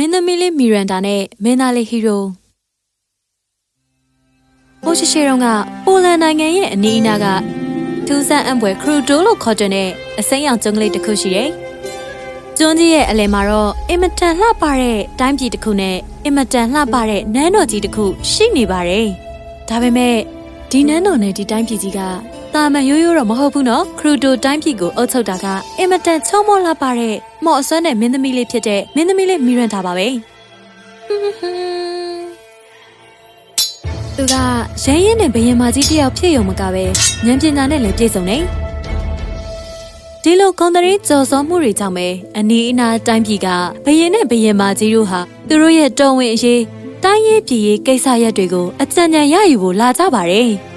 မင်းသမီးလေးမီရန်ဒါနဲ့မင်းသားလေးဟီရိုဟိုရှိရှိတုန်းကပိုလန်နိုင်ငံရဲ့အနီးအနားကထူးဆန်းအံပွဲခရူတိုလို့ခေါ်တဲ့အစိမ်းရောင်ကျွန်းကလေးတစ်ခုရှိတယ်။ကျွန်းကြီးရဲ့အလယ်မှာတော့အင်မတန်လှပတဲ့တိုင်းပြည်တစ်ခုနဲ့အင်မတန်လှပတဲ့နန်းတော်ကြီးတစ်ခုရှိနေပါတယ်။ဒါပေမဲ့ဒီနန်းတော်နဲ့ဒီတိုင်းပြည်ကြီးက တာမန်ရိုးရိုးတော့မဟုတ်ဘူးနော်ခရူတိုတိုင်းပြည်ကိုအုပ်ချုပ်တာကအင်မတန်ချုံမောလှပတဲ့မော့အစွမ်းနဲ့မင်းသမီးလေးဖြစ်တဲ့မင်းသမီးလေးမီရန်တာပါပဲသူကရဲရဲနဲ့ဘယင်မကြီးတယောက်ဖြစ်ရုံမကပဲဉာဏ်ပညာနဲ့လည်းပြည့်စုံနေဒီလိုကွန်တရီကြော်စောမှုတွေကြောင့်ပဲအနီးအနားတိုင်းပြည်ကဘယင်နဲ့ဘယင်မကြီးတို့ဟာသူတို့ရဲ့တော်ဝင်အရေးတိုင်းရေးပြည်ရေးကိစ္စရပ်တွေကိုအကြံဉာဏ်ရယူဖို့လာကြပါတယ်။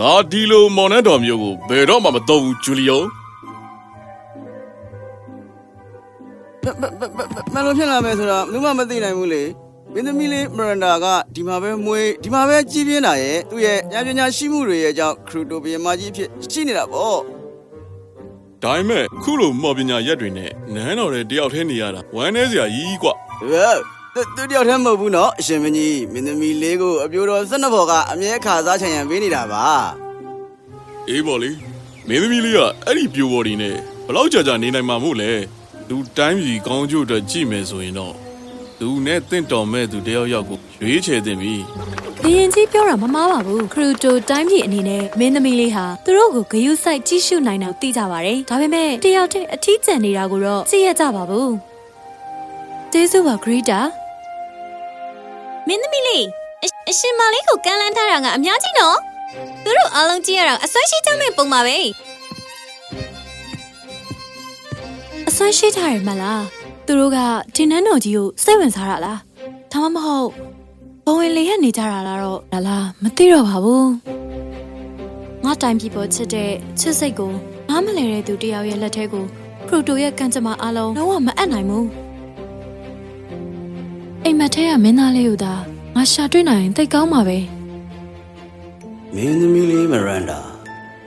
ငါဒီလိုမော်နန်းတော်မျိုးကိုဘယ်တော့မှမတော့ဘူးဂျူလီယိုမလို့ဖြစ်လာမယ်ဆိုတော့ဘူးမှမသိနိုင်ဘူးလေမင်းသမီးလေးမရန်ဒါကဒီမှာပဲမွေးဒီမှာပဲကြီးပြင်းတာရဲ့သူ့ရဲ့ညာပညာရှိမှုတွေရဲ့အကြောင်းခရူတိုဘီယမကြီးဖြစ်ရှိနေတာပေါ့ဒါပေမဲ့ခုလိုမော်ပညာရက်တွေနဲ့နန်းတော်တဲ့တယောက်တည်းနေရတာဝမ်းနေစရာကြီးကွဟဲ့ သူသူတယောက်တည်းမဟုတ်ဘူးနော်အရှင်မင်းကြီးမင်းသမီးလေးကိုအပြိုတော်၁၂ဘော်ကအမြဲခါစားချင်ရန်ပေးနေတာပါအေးပေါ့လေမင်းသမီးလေးကအဲ့ဒီပြိုပေါ်ဒီနဲ့ဘလောက်ကြာကြာနေနိုင်မှာမို့လဲလူတိုင်းပြည်ကောင်းကျိုးအတွက်ကြည့်မယ်ဆိုရင်တော့သူနဲ့တင့်တော်မဲ့သူတယောက်ယောက်ကိုရွေးချယ်တင်ပြီဘယင်ကြီးပြောတာမမားပါဘူးခရူတိုတိုင်းပြည်အနေနဲ့မင်းသမီးလေးဟာသူတို့ကိုဂယုစိုက်ကြည့်ရှုနိုင်တာသိကြပါတယ်ဒါပေမဲ့တယောက်တည်းအထီးကျန်နေတာကိုတော့သိရကြပါဘူးကျေးဇူးပါဂရီတာ မင်းသမီးလေးအအရှင်မလေးကိုကမ်းလှမ်းထားတာကအများကြီးနော်သူတို့အားလုံးကြည့်ရတာအစွမ်းရှိကြမဲ့ပုံပါပဲအစွမ်းရှိထားရမလားသူတို့ကဒီနန်းတော်ကြီးကိုစိတ်ဝင်စားတာလားဒါမှမဟုတ်ဘဝင်လေးရနေကြတာလားတော့လားလားမသိတော့ပါဘူးငါတိုင်ပြည်ပေါ်ချစ်တဲ့ချစ်စိတ်ကိုနားမလဲတဲ့သူတယောက်ရဲ့လက်ထဲကိုခရူတိုရဲ့ကံကြမ္မာအလုံးလုံးဝမအပ်နိုင်ဘူး အိမ်မက်ထဲကမင်းသားလေးကိုသာငါရှာတွေ့နိုင်ရင်သိတ်ကောင်းပါပဲမင်းသမီးလေးမရန်ဒါ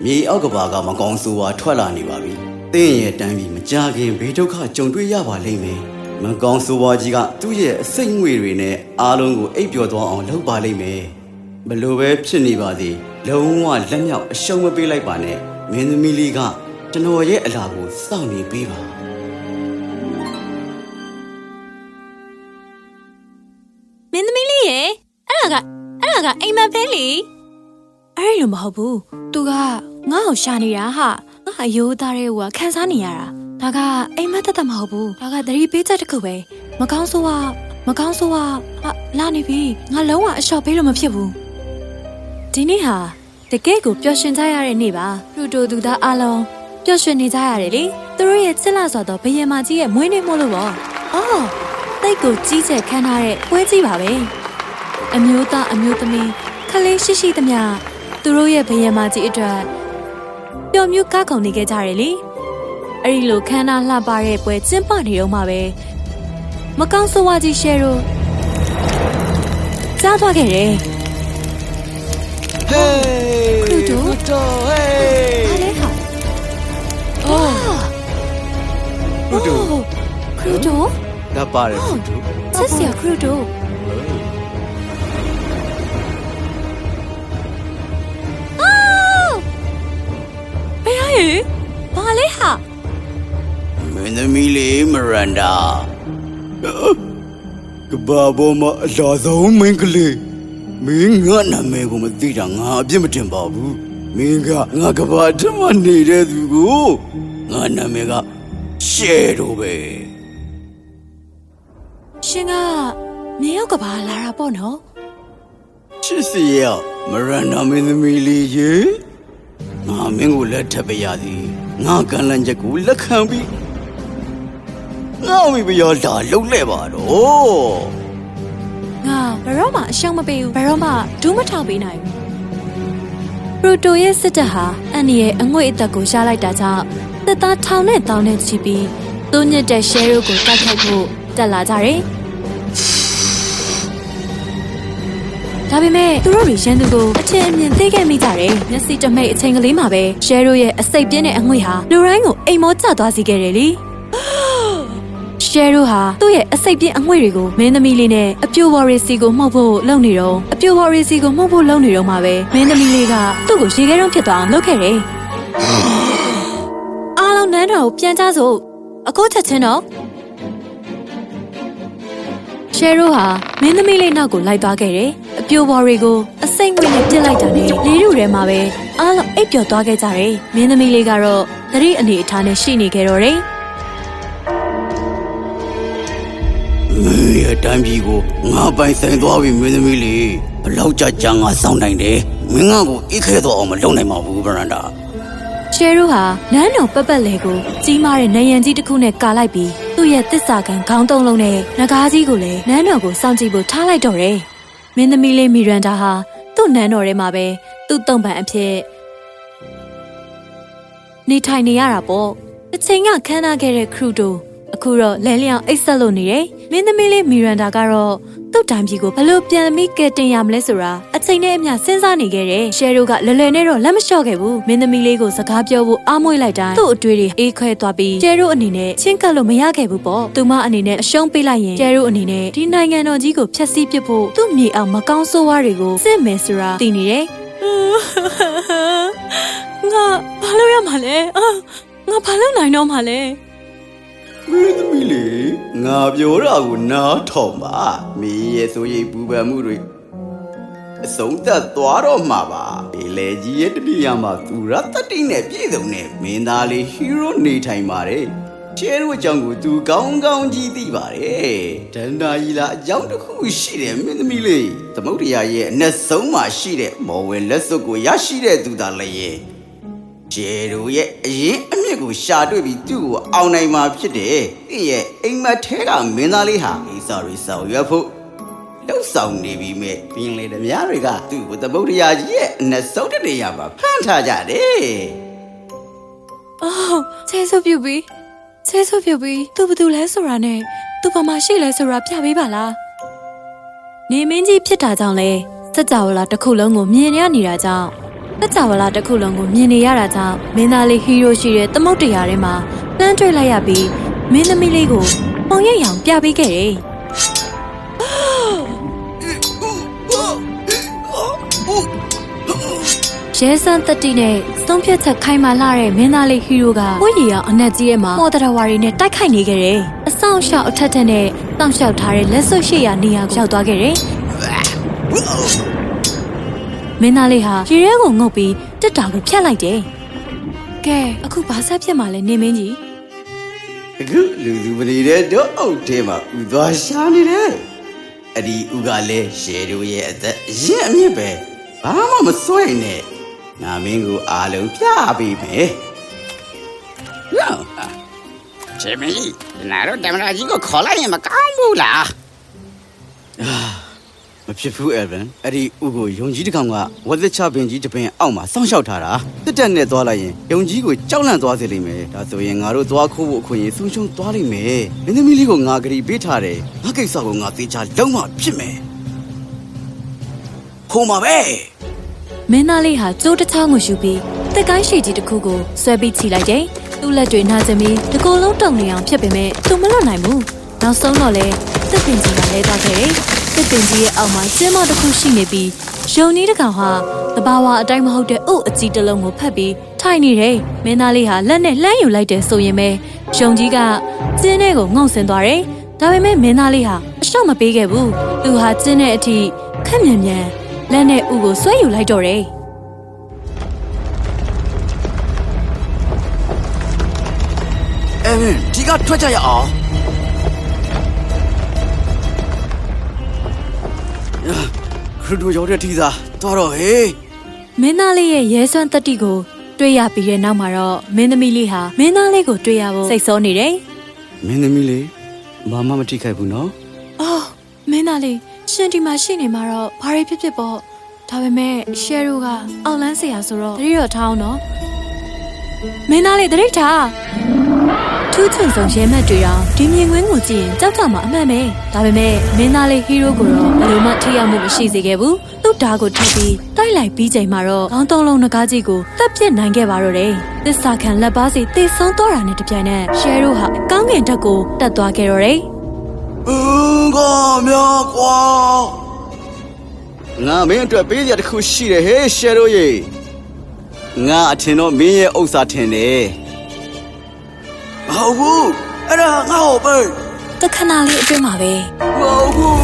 မြေအောက်ကဘာကမကောင်းဆိုးဝါထွက်လာနေပါပြီ။တင်းရဲ့တန်းပြီးမကြခင်ဘေးဒုက္ခကြုံတွေ့ရပါလိမ့်မယ်။မကောင်းဆိုးဝါကြီးကသူ့ရဲ့အစိတ်ငွေတွေနဲ့အားလုံးကိုအိပ်ပျော်သွားအောင်လုပ်ပါလိမ့်မယ်။ဘလို့ပဲဖြစ်နေပါစေလုံးဝလက်မြောက်အရှုံးမပေးလိုက်ပါနဲ့။မင်းသမီးလေးကကျွန်တော်ရဲ့အလားကိုစောင့်နေပေးပါ ကအိမ်မက်ပဲလေအဲ့လိုမဟုတ်ဘူးသူကငါ့ကိုရှာနေတာဟာငါအယိုးသားတွေကခန်းစားနေရတာဒါကအိမ်မက်သက်သက်မဟုတ်ဘူးဒါကသတိပေးချက်တစ်ခုပဲမကောင်းဆိုးကမကောင်းဆိုးကဟာလာနေပြီငါလုံးဝအလျှော့ပေးလို့မဖြစ်ဘူးဒီနေ့ဟာတကယ့်ကိုပျော်ရွှင်ကြရတဲ့နေ့ပါပလူတိုသူသားအားလုံးပျော်ရွှင်နေကြရတယ်လေသူတို့ရဲ့ချစ်လာစွာသောဘယင်မကြီးရဲ့မွေးနေ့မို့လို့ပေါ့အော်တိတ်ကိုကြီးကျယ်ခမ်းထားတဲ့ပွဲကြီးပါပဲ အမျိုးသားအမျိုးသမီးခလေးရှိရှိသမျှသူတို့ရဲ့ဘယံမကြီးအတွက်ပျော်မြူးကားခုန်နေခဲ့ကြတယ်လေအဲ့ဒီလိုခမ်းနားလှပတဲ့ပွဲကျင်းပနေတော့မှပဲမကောင်းဆိုးဝါးကြီးရှယ်ရိုကြားသွားခဲ့တယ်။ဟေးခရူတိုခရူတိုဟေဘားလဲဟာအော်ခရူတိုခရူတိုဒါပါတယ်ခရူတိုချစ်စရာခရူတို ဟာရေဘာလဲဟာမင်းသမီးလေးမရန်ဒါကဘာဘောမအလာဆုံးမင်းကလေးမင်းငါနာမည်ကိုမသိတာငါအပြစ်မတင်ပါဘူးမင်းကငါကဘာတမနေတဲ့သူကိုငါနာမည်ကရှဲတော့ပဲရှင်ကမြေရောက်ကဘာလာတာပေါ့နော်ချစ်စီရမရန်ဒါမင်းသမီးလေးရေ ငါမင်းကိုလက်ထပ်ပြရသည်ငါကံလန့်ချက်ကိုလက်ခံပြီးငါမိဖုရားလာလှုပ်လဲပါတော့ငါဘယ်တော့မှအရှောင်မပေးဘူးဘယ်တော့မှဒူးမထောက်ပေးနိုင်ဘူးပရိုတိုရဲ့စစ်တပ်ဟာအန်နီရဲ့အငွေ့အသက်ကိုရှားလိုက်တာကြောင့်တပ်သားထောင်နဲ့တောင်းနဲ့ချီပြီးသူညစ်တဲ့ရှဲရိုးကိုတိုက်ခိုက်ဖို့တက်လာကြတယ် ဒါဒါပေမဲ့သူတို့တွေရန်သူကိုအချင်းအမြင်သိခဲ့မိကြတယ်မျက်စိတမိတ်အချိန်ကလေးမှာပဲရှယ်ရိုရဲ့အစိတ်ပြင်းတဲ့အငွေ့ဟာလူတိုင်းကိုအိမ်မောကျသွားစေခဲ့တယ်လေရှယ်ရိုဟာသူ့ရဲ့အစိတ်ပြင်းအငွေ့တွေကိုမင်းသမီးလေးနဲ့အပြိုဝေါ်ရီစီကိုမှုတ်ဖို့လုပ်နေတော့အပြိုဝေါ်ရီစီကိုမှုတ်ဖို့လုပ်နေတော့မှပဲမင်းသမီးလေးကသူ့ကိုရေခဲတုံးဖြစ်သွားအောင်လုပ်ခဲ့တယ်အားလုံးနန်းတော်ကိုပြန်ကြစို့အခုချက်ချင်းတော့ရှယ်ရိုဟာမင်းသမီးလေးနောက်ကိုလိုက်သွားခဲ့တယ်။အ ပြိုပေါ်တွေကိုအစိမ့်ငွေနဲ့ပြစ်လိုက်တာနဲ့လေးရုထဲမှာပဲအားလုံးအိပ်ပျော်သွားခဲ့ကြတယ်။မင်းသမီးလေးကတော့သတိအနေအထားနဲ့ရှိနေခဲ့တော့တယ်မင်းရဲ့တမ်းပြည်ကိုငါပိုင်ဆိုင်သွားပြီမင်းသမီးလေးဘလောက်ကြာကြာငါစောင့်နိုင်တယ်မင်းငါကိုအိတ်ခဲတော့အောင်မလုပ်နိုင်ပါဘူးဗရန်ဒါ။ရှယ်ရိုဟာနန်းတော်ပတ်ပတ်လေကိုကြီးမားတဲ့နယံကြီးတစ်ခုနဲ့ကာလိုက်ပြီးသူ့ရဲ့တစ္ဆာကန်ခေါင်းတုံးလုံးနဲ့ငကားကြီးကိုလည်းနန်းတော်ကိုစောင့်ကြည့်ဖို့ထားလိုက်တော့တယ်။ မင်းသမီးလေးမီရန်ဒါဟာသူ့နန်းတော်ထဲမှာပဲသူ့တုံပံအဖြစ်နေထိုင်နေရတာပေါ့။တစ်ချိန်ကခန်းနာခဲ့တဲ့ခရူတိုအခုတော့လဲလျောင်အိတ်ဆက်လို့နေတယ်။မင်းသမီးလေးမီရန်ဒါကတော့ သူ့တိုင်ပြည်ကိုဘယ်လို့ပြန်ပြီးကဲတင်ရမလဲဆိုတာအချိန်နဲ့အမျှစဉ်းစားနေခဲ့တယ်။ရှယ်ရိုကလွယ်လွယ်နဲ့တော့လက်မလျှော့ခဲ့ဘူး။မင်းသမီးလေးကိုစကားပြောဖို့အားမွေးလိုက်တိုင်းသူ့အတွေ့တွေအေးခွဲသွားပြီးရှယ်ရိုအနေနဲ့ချင်းကပ်လို့မရခဲ့ဘူးပေါ့။သူမအနေနဲ့အရှုံးပေးလိုက်ရင်ရှယ်ရိုအနေနဲ့ဒီနိုင်ငံတော်ကြီးကိုဖျက်ဆီးပစ်ဖို့သူ့မြေအောင်မကောင်းဆိုးဝါးတွေကိုစစ်မယ်ဆိုတာသိနေတယ်။ငါဘာလို့ရမှာလဲအာငါဘာလို့နိုင်တော့မှာလဲမင်းသမီးလေး ငါပြောတာကိုနားထောင်ပါမင်းရဲ့ဆိုရိတ်ပူပန်မှုတွေအဆုံးသတ်သွားတော့မှာပါပေလေကြီးရဲ့တတိယမှာသူရတတိနဲ့ပြည့်စုံတဲ့မင်းသားလေးဟီးရိုနေထိုင်ပါတယ်ချဲတို့အကြောင်းကိုသူကောင်းကောင်းကြီးသိပါတယ်ဒန္တာကြီးလားအကြောင်းတစ်ခုရှိတယ်မင်းသမီးလေးသမုဒ္ဒရာရဲ့အနက်ဆုံးမှာရှိတဲ့မော်ဝဲလက်စွပ်ကိုရရှိတဲ့သူသာလည်း ရဲ့ကျဲတို့ရဲ့အရင်အမြစ်ကိုရှာတွေ့ပြီးသူ့ကိုအောင်နိုင်မှာဖြစ်တယ်။သူ့ရဲ့အိမ်မက်ထဲကမင်းသားလေးဟာအိစာရီဆောင်ရွက်ဖို့လှုပ်ဆောင်နေပြီမဲ့ပြင်းလေဓမြတွေကသူ့ကိုသမုဒ္ဒရာကြီးရဲ့အနက်ဆုံးတဲ့နေရာမှာဖမ်းထားကြတယ်အော်ဆဲဆုပ်ပြုတ်ပြီးဆဲဆုပ်ပြုတ်ပြီးသူဘာတူလဲဆိုတာနဲ့သူဘာမှရှိလဲဆိုတာပြပေးပါလားနေမင်းကြီးဖြစ်တာကြောင့်လဲစัจ java လာတစ်ခုလုံးကိုမြင်ရနေတာကြောင့် စัจ java လာတစ်ခုလုံးကိုမြင်နေရတာကြောင့်မင်းသားလေးဟီးရိုရှိတဲ့သမုတ်တရားထဲမှာလှမ်းတွေ့လိုက်ရပြီးမင်းသမီးလေးကိုပုံရိပ်ရောင်ပြပေးခဲ့တယ်ရဲစန်းတက်တီနဲ့သုံးဖြတ်ချက်ခိုင်မာလာတဲ့မင်းသားလေးဟီးရိုကဝိရီအောင်အနက်ကြီးရဲ့မှာမော်ဒရဝါရီနဲ့တိုက်ခိုက်နေခဲ့တယ်။အဆောင်ရှောက်အထက်ထက်နဲ့တောင့်လျှောက်ထားတဲ့လက်စွပ်ရှိရာနေရာကိုရောက်သွားခဲ့တယ်။ မင်းသားလေးဟာရေရဲကိုငုတ်ပြီးတက်တာကိုဖြတ်လိုက်တယ်။ကဲအခုဘာဆက်ဖြစ်မှလဲနေမင်းကြီး။အခုလူသူပရိတဲ့တော့အုတ်ထဲမှာဥသွားရှာနေတယ်။အဲ့ဒီဥကလည်းရှဲတို့ရဲ့အသက်အရင်အမြင့်ပဲဘာမှမစွဲနဲ့ငါမင်းကိုအားလုံးပြပေးမယ်။ရောချေမီနာတော့တမနာကြီးကိုခေါ်လိုက်ရင်မကောင်းဘူးလားမ ဖြစ်ဘူးအယ်ဗန်အဲ့ဒီဥကိုယုံကြီးတစ်ကောင်ကဝက်သက်ချပင်ကြီးတစ်ပင်အောက်မှာစောင့်ရှောက်ထားတာတက်တက်နဲ့သွားလိုက်ရင်ယုံကြီးကိုကြောက်လန့်သွားစေလိမ့်မယ်ဒါဆိုရင်ငါတို့သွားခိုးဖို့အခွင့်အရေးဆုံးရှုံးသွားလိမ့်မယ်မင်းသမီးလေးကိုငါဂရီပေးထားတယ်ငါကိစ္စကိုငါသေချာလုံးဝဖြစ်မယ်ခိုးမှာပဲမင်းသားလေးဟာကျိုးတစ်ချောင်းကိုယူပြီးတက်ကိုင်းရှိကြီးတစ်ခုကိုဆွဲပြီးချီလိုက်တယ်။သူ့လက်တွေနှာချပြီးတကိုယ်လုံးတုံနေအောင်ဖြစ်ပေမဲ့သူမလွတ်နိုင်ဘူး။နောက်ဆုံးတော့လေတစ်ပင်ကြီးကလဲသွားခဲ့တယ်။ တစ်ပင်ကြီးရဲ့အောက်မှာကျင်းမတစ်ခုရှိနေပြီးယုံကြီးတစ်ကောင်ဟာတဘာဝအတိုင်းမဟုတ်တဲ့အုပ်အကြီးတစ်လုံးကိုဖက်ပြီးထိုင်နေတယ်။မင်းသားလေးဟာလက်နဲ့လှမ်းယူလိုက်တယ်ဆိုရင်ပဲယုံကြီးကကျင်းထဲကိုငုံဆင်းသွားတယ်။ဒါပေမဲ့မင်းသားလေးဟာအရှော့မပေးခဲ့ဘူး။သူဟာကျင်းတဲ့အထိခက်မြန်မြန်လက်နဲ့ဥကိုဆွဲယူလိုက်တော့တယ်အဲဗန်ဒီကထွက်ကြရအောင် ခရူဒိုရောက်တဲ့ထီသာသွားတော့ဟေးမင်းသားလေးရဲ့ရဲစွမ်းတက်တီကို တွေ့ရပြီးတဲ့နောက်မှာတော့မင်းသမီးလေးဟာမင်းသားလေးကိုတွေ့ရဖို့စိတ်ဆောနေတယ်မင်းသမီးလေးဘာမှမထိခိုက်ဘူးနော်။အော်မင်းသားလေးရှင်ဒီမှာရှိနေမှာတော့ဘာတွေဖြစ်ဖြစ်ပေါ့။ဒါပေမဲ့ရှယ်ရိုကအောက်လန်းစရာဆိုတော့တတိတော့ထားအောင်နော်။မင်းသားလေးတတိထား ထူးချွန်ဆုံးရဲမက်တွေတော့ဒီမြင်ကွင်းကိုကြည့်ရင်ကြောက်ကြမှာအမှန်ပဲ။ဒါပေမဲ့မင်းသားလေးဟီးရိုကိုတော့ဘယ်လိုမှထိရောက်မှုမရှိစေခဲ့ဘူး။သူဓာတ်ကိုထုတ်ပြီးတိုက်လိုက်ပြီးချိန်မှာတော့ခေါင်းသုံးလုံးငကားကြီးကိုတပ်ပစ်နိုင်ခဲ့ပါတော့တယ်။သစ္စာခံလက်ပါစီတေဆုံးတော့တာနဲ့တပြိုင်နက်ရှယ်ရိုဟာကောင်းကင်ဓာတ်ကိုတက်သွားခဲ့တော့တယ်။အင်းကမြာကွာငါမင်းအတွက်ပေးရတစ်ခုရှိတယ်ဟေးရှယ်ရိုရေငါအထင်တော့မင်းရဲ့ဥစ္စာထင်တယ် မဟုတ်ဘူးအဲ့ဒါငါ့ကိုပေးတခဏလေးအတွင်းမှာပဲမဟုတ်ဘူး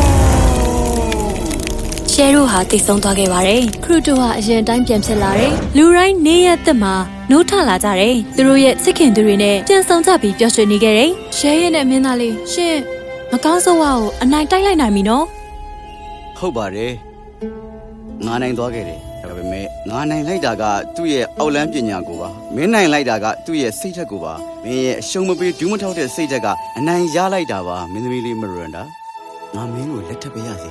ရှယ်ရိုဟာတိတ်ဆုံးသွားခဲ့ပါတယ်ခရူတိုဟာအရင်တိုင်းပြန်ဖြစ်လာတယ်လူတိုင်းနေရက်သက်မှာနိုးထလာကြတယ်သူတို့ရဲ့စစ်ခင်သူတွေနဲ့ပြန်ဆောင်ကြပြီးပျော်ရွှင်နေခဲ့တယ်ရှယ်ရဲ့နဲ့မင်းသားလေးရှင်မကောင်းဆိုးဝါကိုအနိုင်တိုက်လိုက်နိုင်ပြီနော်ဟုတ်ပါတယ်ငါနိုင်သွားခဲ့တယ်ဒါပေမဲ့ ငါနိုင်လိုက်တာကသူ့ရဲ့အောက်လန်းပညာကိုပါမင်းနိုင်လိုက်တာကသူ့ရဲ့စိတ်ဓာတ်ကိုပါမင်းရဲ့အရှုံးမပေးဒူးမထောက်တဲ့စိတ်ဓာတ်ကအနိုင်ရလိုက်တာပါမင်းသမီးလေးမရန်ဒါငါမင်းကိုလက်ထပ်ပေးရစီ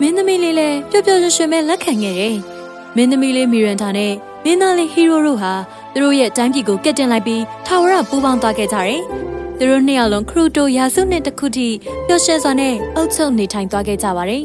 မင်းသမီးလေးလည်းပျော်ပျော်ရွှင်ရွှင်ပဲလက်ခံခဲ့တယ်မင်းသမီးလေးမီရန်တာနဲ့မင်းသားလေးဟီရိုတို့ဟာသူတို့ရဲ့တိုင်းပြည်ကိုကက်တင်လိုက်ပြီးထာဝရပူးပေါင်းသွားခဲ့ကြတယ်သူတို့နှစ်ယောက်လုံးခရူတိုရာစုနှစ်တစ်ခုထိပျော်ရွှင်စွာနဲ့အုပ်ချုပ်နေထိုင်သွားခဲ့ကြပါတယ်